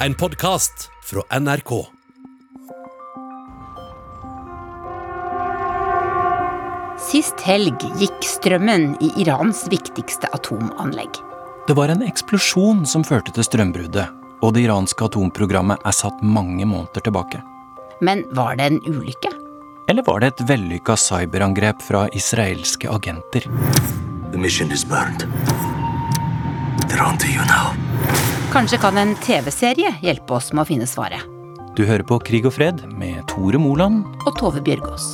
En podkast fra NRK. Sist helg gikk strømmen i Irans viktigste atomanlegg. Det var en eksplosjon som førte til strømbruddet, og det iranske atomprogrammet er satt mange måneder tilbake. Men var det en ulykke? Eller var det et vellykka cyberangrep fra israelske agenter? The mission is burned. They're on to you now. Kanskje kan en TV-serie hjelpe oss med å finne svaret. Du hører på Krig og fred med Tore Moland. Og Tove Bjørgaas.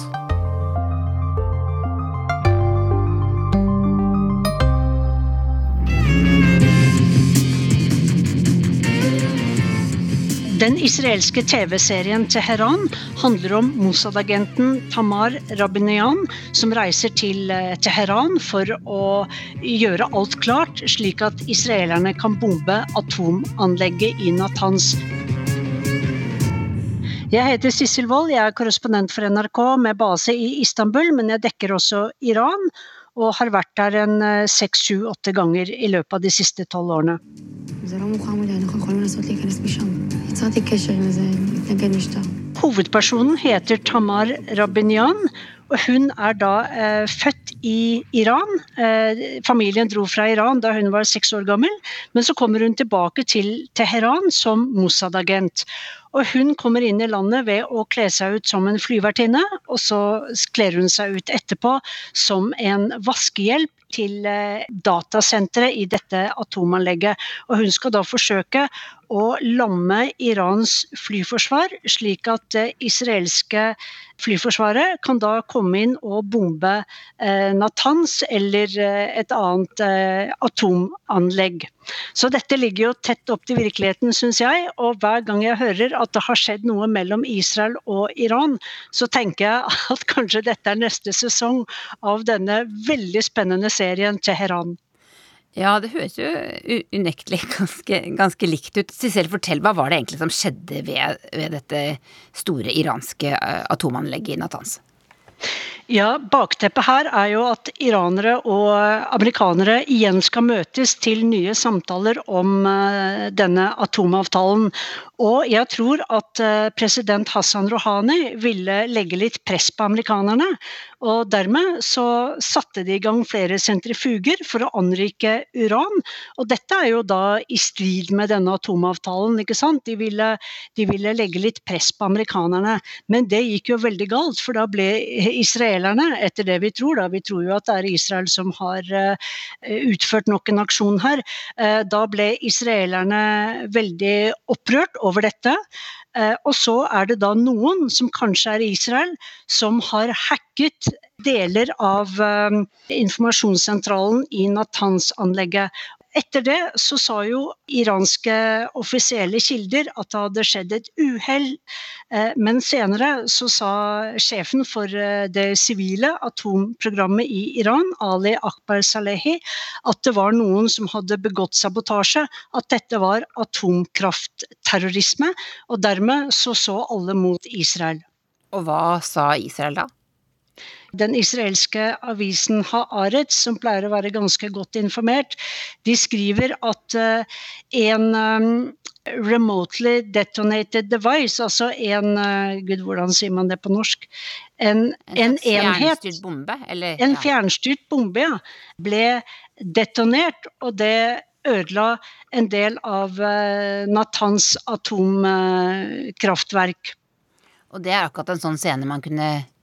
Den israelske TV-serien Teheran handler om Mossad-agenten Tamar Rabinian, som reiser til eh, Teheran for å gjøre alt klart, slik at israelerne kan bombe atomanlegget i Natanz. Jeg heter Sissel Wold, jeg er korrespondent for NRK med base i Istanbul, men jeg dekker også Iran, og har vært der en eh, seks, sju, åtte ganger i løpet av de siste tolv årene. Hovedpersonen heter Tamar Rabinyan, og hun er da eh, født i Iran. Eh, familien dro fra Iran da hun var seks år gammel, men så kommer hun tilbake til Teheran som Mossad-agent. Og hun kommer inn i landet ved å kle seg ut som en flyvertinne, og så kler hun seg ut etterpå som en vaskehjelp til eh, datasenteret i dette atomanlegget. Og hun skal da forsøke å lamme Irans flyforsvar, slik at det israelske flyforsvaret kan da komme inn og bombe eh, Natanz eller eh, et annet eh, atomanlegg. Så dette ligger jo tett opp til virkeligheten, syns jeg. Og hver gang jeg hører at det har skjedd noe mellom Israel og Iran, så tenker jeg at kanskje dette er neste sesong av denne veldig spennende serien Teheran. Ja, det høres jo unektelig ganske, ganske, likt ut. Sissel, fortell, hva var det egentlig som skjedde ved, ved dette store iranske eh, atomanlegget i Natanz? Ja, Bakteppet her er jo at iranere og amerikanere igjen skal møtes til nye samtaler om eh, denne atomavtalen. Og jeg tror at eh, president Hassan Rouhani ville legge litt press på amerikanerne. Og dermed så satte de i gang flere sentrifuger for å anrike uran. Og dette er jo da i strid med denne atomavtalen, ikke sant. De ville, de ville legge litt press på amerikanerne. Men det gikk jo veldig galt, for da ble israelerne, etter det vi tror, da vi tror jo at det er Israel som har uh, utført nok en aksjon her, uh, da ble israelerne veldig opprørt over dette. Eh, og så er det da noen, som kanskje er Israel, som har hacket deler av eh, informasjonssentralen i Natanz-anlegget. Etter det så sa jo iranske offisielle kilder at det hadde skjedd et uhell. Eh, men senere så sa sjefen for eh, det sivile atomprogrammet i Iran, Ali Akbar Salehi, at det var noen som hadde begått sabotasje. At dette var atomkraftterrorisme. Og dermed så så alle mot Israel. Og hva sa Israel da? Den israelske avisen Haaretz, som pleier å være ganske godt informert, de skriver at uh, en um, remotely detonated device, altså en uh, Gud, hvordan sier man det på norsk? En, en, en enhet bombe, eller, En fjernstyrt bombe, ja. Ble detonert, og det ødela en del av Natans atomkraftverk. og det er akkurat en sånn scene man kunne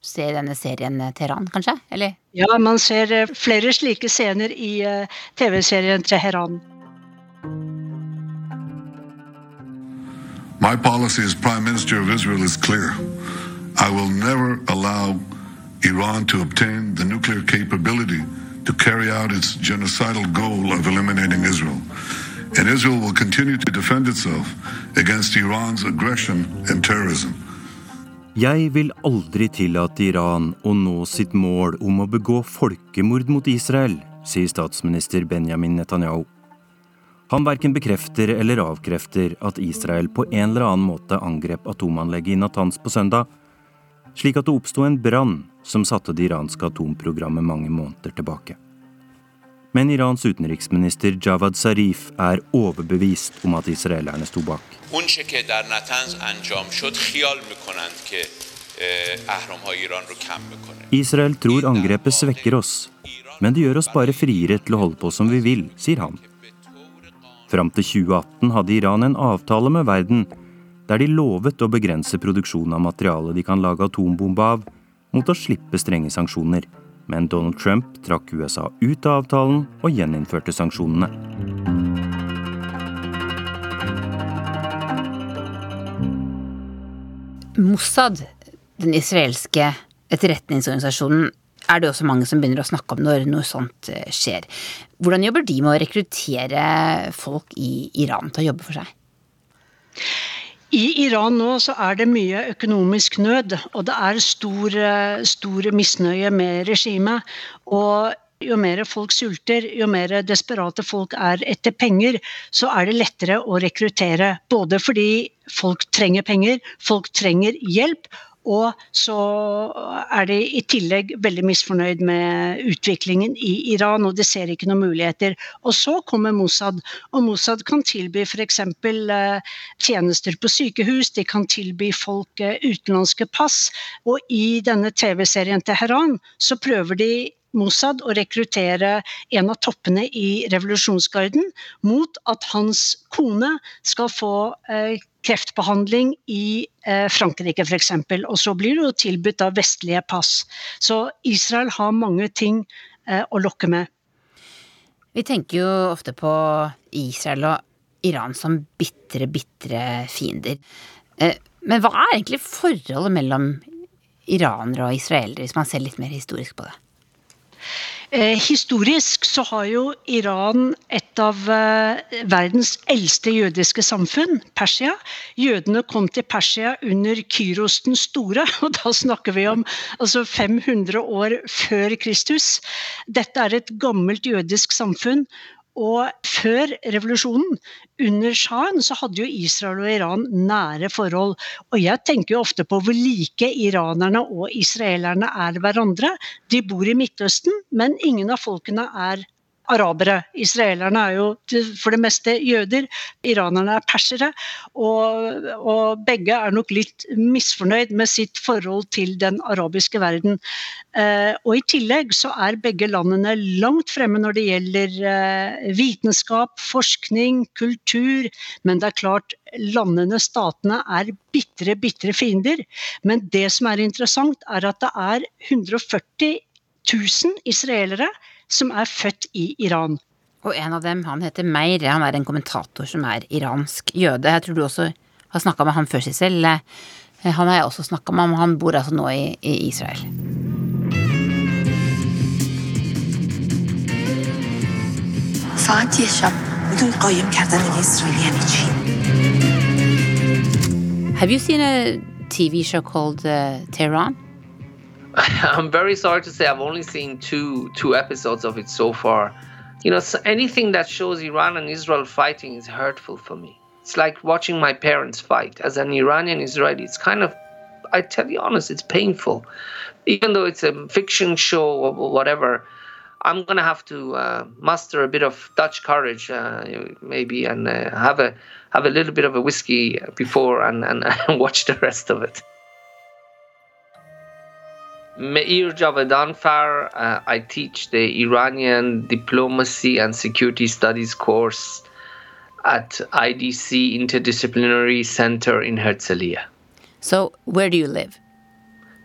se denne serien eh, Teheran, kanskje? Eller? Ja, man ser eh, flere slike scener i eh, TV-serien Teheran. My policy as Prime Minister of Israel is clear. I will never allow Iran to obtain the nuclear capability to carry out its genocidal goal of eliminating Israel. And Israel will continue to defend itself against Iran's aggression and terrorism. Jeg vil aldri tillate Iran å nå sitt mål om å begå folkemord mot Israel, sier statsminister Benjamin Netanyahu. Han verken bekrefter eller avkrefter at Israel på en eller annen måte angrep atomanlegget i Natanz på søndag, slik at det oppsto en brann som satte det iranske atomprogrammet mange måneder tilbake. Men Irans utenriksminister Javad Zarif er overbevist om at israelerne sto bak. Israel tror angrepet svekker oss, men det gjør oss bare friere til å holde på som vi vil, sier han. Fram til 2018 hadde Iran en avtale med verden der de lovet å begrense produksjonen av materiale de kan lage atombombe av, mot å slippe strenge sanksjoner men Donald Trump trakk USA ut av avtalen og gjeninnførte sanksjonene. Mossad, den israelske etterretningsorganisasjonen, er det også mange som begynner å snakke om når noe sånt eh, skjer. Hvordan jobber de med å rekruttere folk i Iran til å jobbe for seg? I Iran nå så er det mye økonomisk nød, og det er stor, eh, stor misnøye med regimet. Og jo mer folk sulter, jo mer desperate folk er etter penger, så er det lettere å rekruttere. Både fordi folk trenger penger, folk trenger hjelp, og så er de i tillegg veldig misfornøyd med utviklingen i Iran, og de ser ikke noen muligheter. Og så kommer Mossad, og Mossad kan tilby f.eks. Eh, tjenester på sykehus, de kan tilby folk eh, utenlandske pass. Og i denne TV-serien Teheran så prøver de Mossad å rekruttere en av toppene i revolusjonsgarden mot at hans kone skal få eh, kreftbehandling i eh, Frankrike f.eks. Og så blir det jo tilbudt av vestlige pass. Så Israel har mange ting eh, å lokke med. Vi tenker jo ofte på Israel og Iran som bitre, bitre fiender. Eh, men hva er egentlig forholdet mellom iranere og israelere, hvis man ser litt mer historisk på det? Eh, historisk så har jo Iran et av eh, verdens eldste jødiske samfunn, Persia. Jødene kom til Persia under Kyros den store, og da snakker vi om altså 500 år før Kristus. Dette er et gammelt jødisk samfunn, og før revolusjonen, under sjahen, så hadde jo Israel og Iran nære forhold. Og jeg tenker jo ofte på hvor like iranerne og israelerne er hverandre. De bor i Midtøsten, men ingen av folkene er arabere. Israelerne er jo for det meste jøder, iranerne er persere. Og, og, begge er nok litt misfornøyd med sitt forhold til den arabiske verden. Eh, og i tillegg så er begge landene langt fremme når det gjelder eh, vitenskap, forskning, kultur. Men det er klart, landene, statene, er bitre, bitre fiender. Men det som er interessant, er at det er 140 000 israelere som er født i Iran. Og en av dem, han heter Meir, han er en kommentator som er iransk jøde. Jeg tror du også har snakka med han før, Sissel. Eh, han har jeg også snakka med, han bor altså nå i, i Israel. Have you seen a TV show called uh, Tehran? I'm very sorry to say I've only seen two two episodes of it so far. You know, so anything that shows Iran and Israel fighting is hurtful for me. It's like watching my parents fight. As an Iranian Israeli, it's kind of, I tell you honest, it's painful. Even though it's a fiction show or whatever, I'm gonna have to uh, muster a bit of Dutch courage, uh, maybe, and uh, have a have a little bit of a whiskey before and, and, and watch the rest of it. Meir Javedanfar, uh, I teach the Iranian Diplomacy and Security Studies course at IDC Interdisciplinary Center in Herzliya. So, where do you live?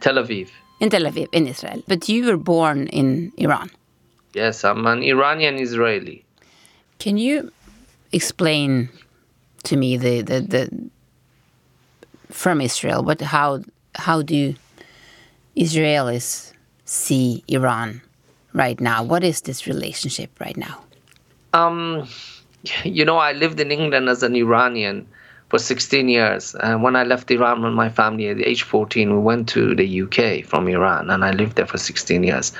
Tel Aviv. In Tel Aviv, in Israel. But you were born in Iran. Yes, I'm an Iranian Israeli. Can you explain to me the, the, the from Israel, what how how do you Israelis see Iran right now? What is this relationship right now? Um, you know, I lived in England as an Iranian for 16 years. And when I left Iran with my family at age 14, we went to the UK from Iran, and I lived there for 16 years.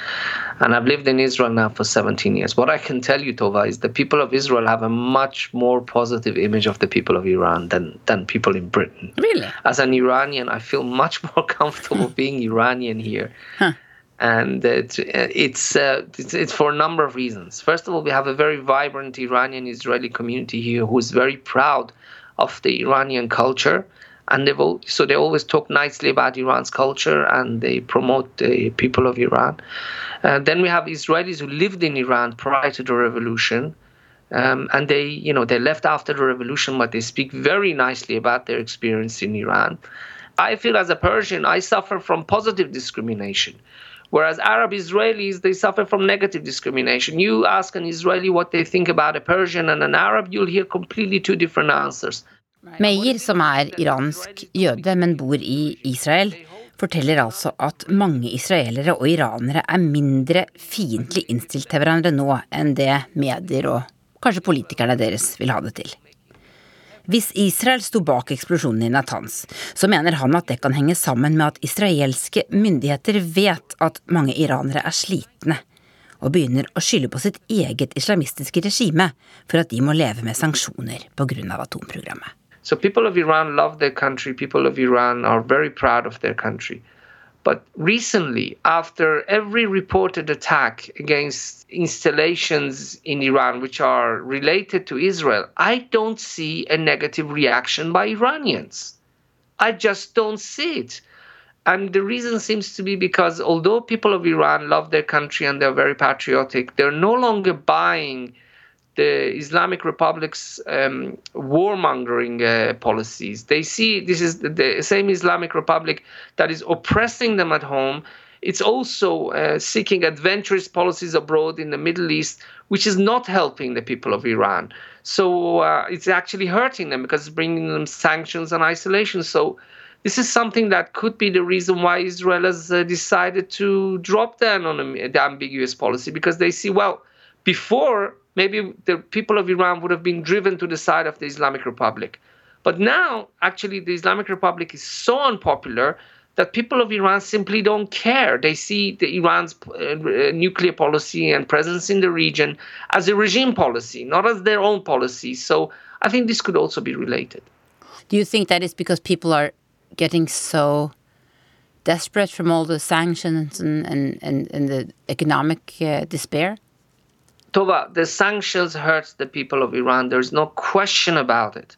And I've lived in Israel now for 17 years. What I can tell you, Tova, is the people of Israel have a much more positive image of the people of Iran than, than people in Britain. Really? As an Iranian, I feel much more comfortable being Iranian here. Huh. and it's it's, uh, it's, it's for a number of reasons. First of all, we have a very vibrant Iranian Israeli community here who is very proud of the Iranian culture, and they've all, so they always talk nicely about Iran's culture and they promote the people of Iran. Uh, then we have Israelis who lived in Iran prior to the revolution. Um, and they, you know, they left after the revolution, but they speak very nicely about their experience in Iran. I feel as a Persian, I suffer from positive discrimination. Whereas Arab Israelis, they suffer from negative discrimination. You ask an Israeli what they think about a Persian and an Arab, you'll hear completely two different answers. Meir, som er iransk jøde, men bor i Israel, forteller altså at mange israelere og iranere er mindre fiendtlig innstilt til hverandre nå enn det medier og kanskje politikerne deres vil ha det til. Hvis Israel sto bak eksplosjonen i Natanz, så mener han at det kan henge sammen med at israelske myndigheter vet at mange iranere er slitne, og begynner å skylde på sitt eget islamistiske regime for at de må leve med sanksjoner pga. atomprogrammet. So people of Iran love their country. People of Iran are very proud of their country. But recently, after every reported attack against installations in Iran which are related to Israel, I don't see a negative reaction by Iranians. I just don't see it. And the reason seems to be because although people of Iran love their country and they're very patriotic, they're no longer buying the Islamic Republic's um, warmongering uh, policies. They see this is the, the, same Islamic Republic that is oppressing them at home. It's also uh, seeking adventurous policies abroad in the Middle East, which is not helping the people of Iran. So uh, it's actually hurting them because it's bringing them sanctions and isolation. So this is something that could be the reason why Israel has uh, decided to drop down on the ambiguous policy because they see, well, before maybe the people of Iran would have been driven to the side of the Islamic Republic. But now, actually, the Islamic Republic is so unpopular that people of Iran simply don't care. They see the Iran's uh, nuclear policy and presence in the region as a regime policy, not as their own policy. So I think this could also be related. Do you think that is because people are getting so desperate from all the sanctions and, and, and, and the economic uh, despair? Tova, the sanctions hurt the people of Iran. There's no question about it.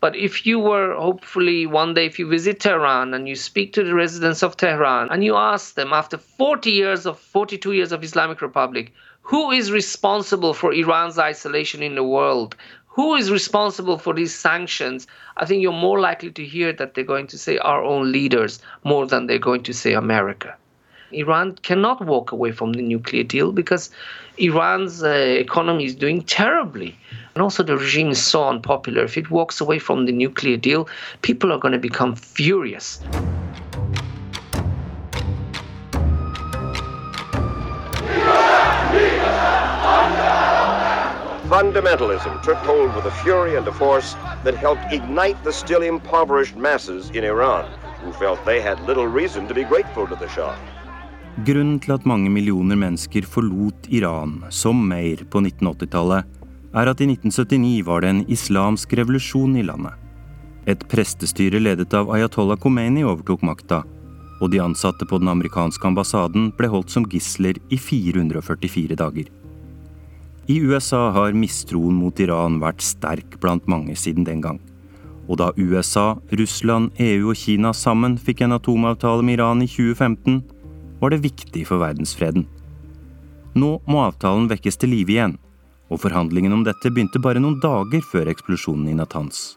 But if you were hopefully one day, if you visit Tehran and you speak to the residents of Tehran and you ask them after 40 years of 42 years of Islamic Republic, who is responsible for Iran's isolation in the world? Who is responsible for these sanctions? I think you're more likely to hear that they're going to say our own leaders more than they're going to say America. Iran cannot walk away from the nuclear deal because Iran's uh, economy is doing terribly. And also, the regime is so unpopular. If it walks away from the nuclear deal, people are going to become furious. Fundamentalism took hold with a fury and a force that helped ignite the still impoverished masses in Iran, who felt they had little reason to be grateful to the Shah. Grunnen til at mange millioner mennesker forlot Iran, som Meir på 1980-tallet, er at i 1979 var det en islamsk revolusjon i landet. Et prestestyre ledet av Ayatollah Khomeini overtok makta, og de ansatte på den amerikanske ambassaden ble holdt som gisler i 444 dager. I USA har mistroen mot Iran vært sterk blant mange siden den gang. Og da USA, Russland, EU og Kina sammen fikk en atomavtale med Iran i 2015, var det viktig for verdensfreden. Nå må avtalen vekkes til live igjen, og forhandlingene om dette begynte bare noen dager før eksplosjonen i Natanz.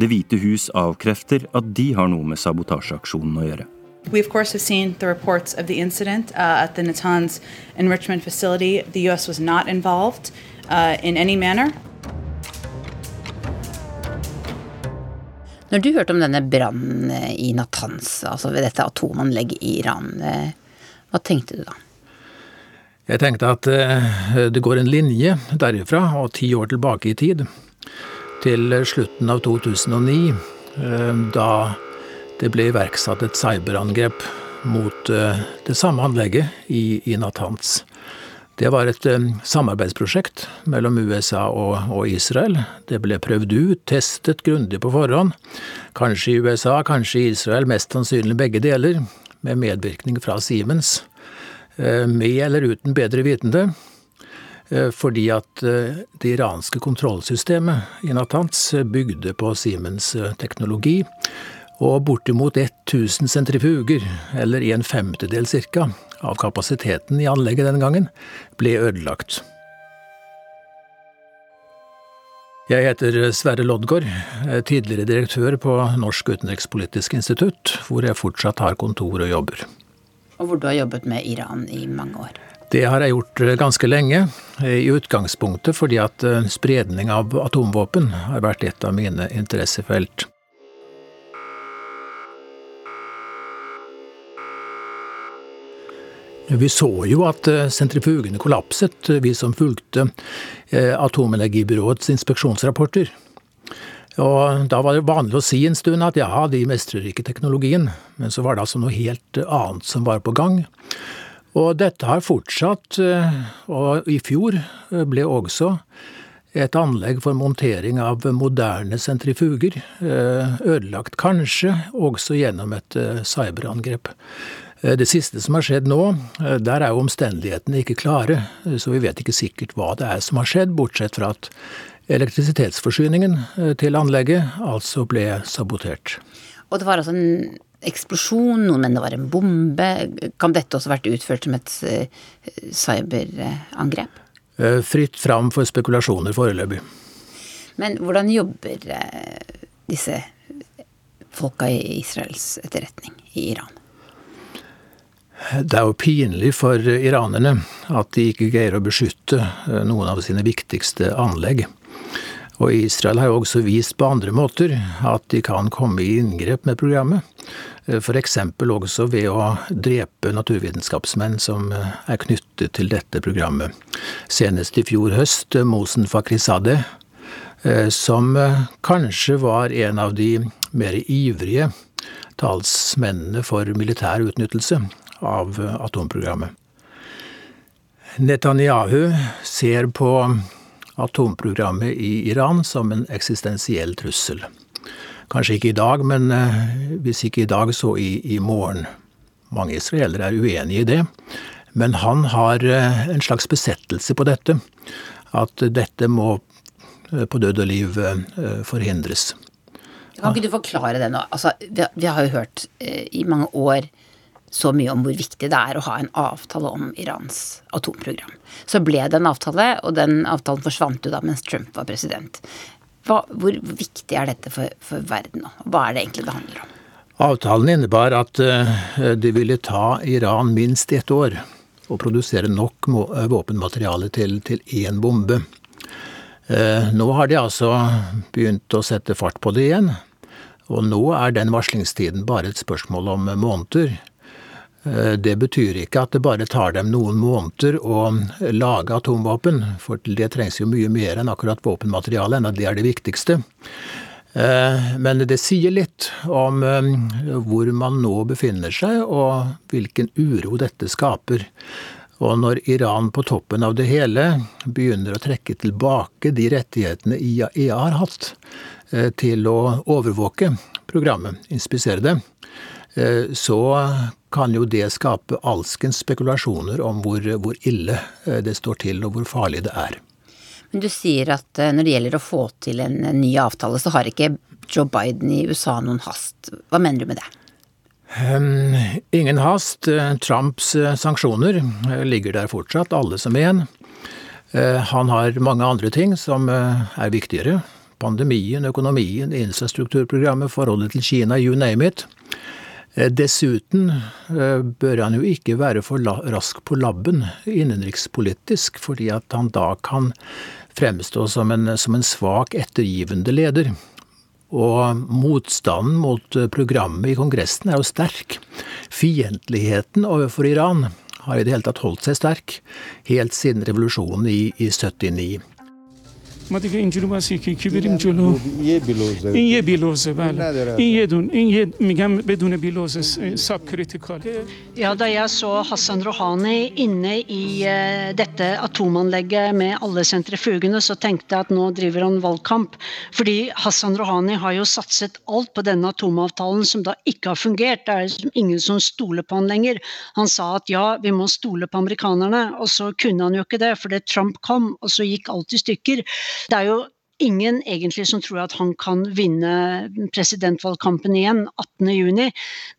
Det hvite hus avkrefter at de har noe med sabotasjeaksjonen å gjøre. We, of course, have seen the reports of the incident uh, at the Natanz enrichment facility. The U.S. was not involved uh, in any manner. Når du hørte om denne brannen i Natanz, altså ved dette atomanlegget i Iran, eh, hva tenkte du da? Jeg tenkte at eh, det går en linje derifra og ti år tilbake i tid, til slutten av 2009, eh, da det ble iverksatt et cyberangrep mot det samme anlegget i, i Natanz. Det var et samarbeidsprosjekt mellom USA og, Israel. Det ble prøvd ut, testet grundig på forhånd. Kanskje i USA, kanskje i Israel, mest sannsynlig begge deler, med medvirkning fra Siemens. med eller uten bedre vitende. Fordi at det iranske kontrollsystemet i Natanz bygde på Siemens teknologi. Og bortimot 1000 sentrifuger, eller en femtedel cirka, av kapasiteten i anlegget den gangen, ble ødelagt. Jeg heter Sverre Loddgaard, tidligere direktør på Norsk utenrikspolitisk institutt, hvor jeg fortsatt har kontor og jobber. Og hvor du har jobbet med Iran i mange år? Det har jeg gjort ganske lenge, i utgangspunktet fordi at eh, spredning av atomvåpen har vært et av mine interessefelt. Vi så jo at eh, sentrifugene kollapset, eh, vi som fulgte eh, Atomenergibyråets inspeksjonsrapporter. Og da var det vanlig å si en stund at ja, de mestrer ikke teknologien. Men så var det altså noe helt annet som var på gang. Og dette har fortsatt, og i fjor ble også et anlegg for montering av moderne sentrifuger ødelagt, kanskje også gjennom et cyberangrep. Eh, det siste som har skjedd nå, eh, der er jo omstendighetene ikke klare, eh, så vi vet ikke sikkert hva det er som har skjedd, bortsett fra at elektrisitetsforsyningen til anlegget altså ble sabotert. Og det var altså en eksplosjon, noen mener det var en bombe. Kan dette også vært utført som et cyberangrep? Fritt fram for spekulasjoner foreløpig. Men hvordan jobber disse folka i Israels etterretning i Iran? Det er jo pinlig for iranerne at de ikke greier å beskytte eh, noen av sine viktigste anlegg. Og Israel har jo også vist på andre måter at de kan komme i inngrep med programmet. Eh, F.eks. også ved å drepe naturvitenskapsmenn som eh, er knyttet til dette programmet. Senest i fjor høst Mosen Fakrizadeh, som kanskje var en av de mer ivrige talsmennene for militær utnyttelse av eh, atomprogrammet. Netanyahu ser på atomprogrammet i Iran som en eksistensiell trussel. Kanskje ikke i dag, men eh, hvis ikke i dag, så i, i morgen. Mange israelere er uenig i det, men han har eh, en slags besettelse på dette. At dette må på død og liv forhindres. Kan ikke du forklare det nå? Altså, vi, har, jo hørt i mange år så mye om hvor viktig det er å ha en avtale om Irans atomprogram. Så ble det en avtale, og den avtalen forsvant jo da mens Trump var president. Hva, hvor viktig er dette for, for verden nå? Hva er det egentlig det handler om? Avtalen innebar at uh, det ville ta Iran minst ett år å produsere nok eh, våpenmateriale til, til én bombe. Uh, nå har de altså begynt å sette fart på det igjen. Og nå er den varslingstiden bare et spørsmål om måneder. Eh, det betyr ikke at det bare tar dem noen måneder å lage atomvåpen, for det trengs jo mye mer enn akkurat våpenmateriale, enda det er det viktigste. Eh, men det sier litt om eh, hvor man nå befinner seg, og hvilken uro dette skaper. Og når Iran på toppen av det hele begynner å trekke tilbake de rettighetene IAEA har hatt til å overvåke programmet, inspisere det, så kan jo det skape alskens spekulasjoner om hvor, hvor, ille eh, det står til, og hvor farlig det er. Men du sier at eh, når det gjelder å få til en ny avtale, så har ikke Joe Biden i USA noen hast. Hva mener du med det? Um, ingen hast. Trumps sanksjoner ligger der fortsatt, alle som én. Uh, han har mange andre ting som uh, er viktigere. Pandemien, økonomien, infrastrukturprogrammet, forholdet til Kina, you name it. Eh, dessuten eh, bør han jo ikke være for rask på labben innenrikspolitisk, fordi at han da kan fremstå som en, som en svak, ettergivende leder. Og motstanden mot eh, programmet i Kongressen er jo sterk. Fiendtligheten overfor Iran har i det hele tatt holdt seg sterk, helt siden revolusjonen i, i 79. ما دیگه اینجوری باسی که کی بریم جلو این یه بیلوزه بله این یه دون این یه میگم بدون بیلوز ساب کریتیکال Ja, da jeg så Hassan Rouhani inne i eh, dette atomanlegget med alle sentrifugene, så tenkte jeg at nå driver han valgkamp. Fordi Hassan Rouhani har jo satset alt på denne atomavtalen som da ikke har fungert. Det er liksom ingen som stoler på han lenger. Han sa at ja, vi må stole på amerikanerne, og så kunne han jo ikke det, fordi Trump kom, og så gikk alt i stykker. Det er jo ingen egentlig som tror at han kan vinne presidentvalgkampen igjen 18.6.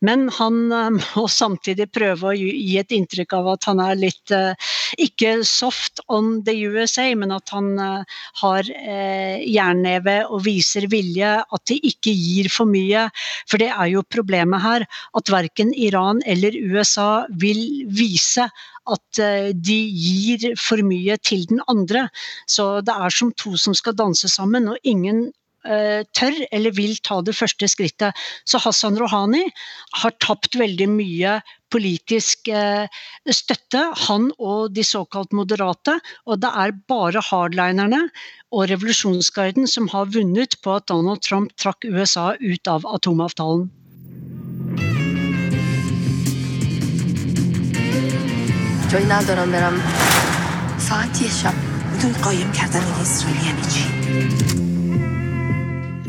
Men han eh, må samtidig prøve å gi et inntrykk av at han er litt eh, ikke soft on the USA, men at han eh, har jernneve og viser vilje, at de ikke gir for mye. For det er jo problemet her, at verken Iran eller USA vil vise at eh, de gir for mye til den andre. Så det er som to som skal danse sammen, og ingen eh, tør eller vil ta det første skrittet. Så Hassan Rouhani har tapt veldig mye politisk eh, støtte, han og de såkalt moderate. Og det er bare hardlinerne og revolusjonsgarden som har vunnet på at Donald Trump trakk USA ut av atomavtalen. جایی ندارم برم ساعت یه شب بدون قایم کردن اسرائیل یعنی چی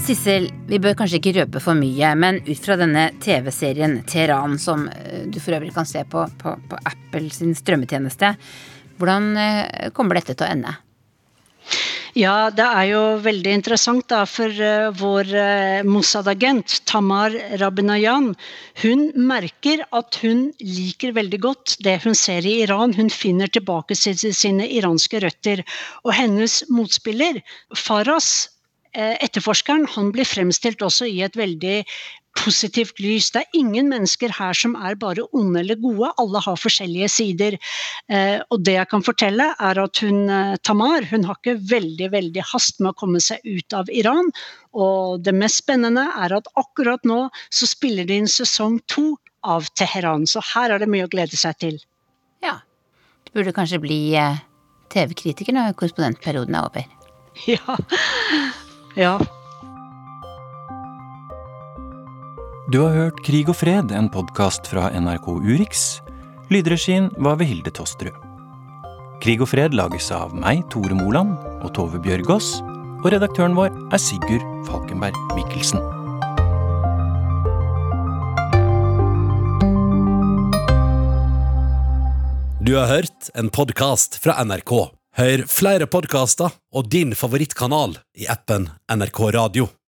Sissel, vi bør kanskje ikke røpe for mye, men ut fra denne TV-serien Teheran, som eh, du for øvrig kan se på, på, på Apple sin strømmetjeneste, hvordan eh, kommer dette til å ende? Ja, det er jo veldig interessant da, for eh, vår uh, Mossad-agent Tamar Rabinayan, hun merker at hun liker veldig godt det hun ser i Iran. Hun finner tilbake til sine iranske røtter. Og hennes motspiller, Faras, eh, etterforskeren, han blir fremstilt også i et veldig positivt lys. Det er ingen mennesker her som er bare onde eller gode, alle har forskjellige sider. Eh, og det jeg kan fortelle er at hun, eh, Tamar hun har ikke veldig veldig hast med å komme seg ut av Iran. Og det mest spennende er at akkurat nå så spiller de inn sesong to av Teheran. Så her er det mye å glede seg til. Ja. Du burde kanskje bli eh, TV-kritiker når korrespondentperioden er over. Ja. ja. Du har hørt Krig og fred, en podkast fra NRK Urix. Lydregien var ved Hilde Tosterud. Krig og fred lages av meg, Tore Moland, og Tove Bjørgaas. Og redaktøren vår er Sigurd Falkenberg Mikkelsen. Du har hørt en podkast fra NRK. Hør flere podkaster og din favorittkanal i appen NRK Radio.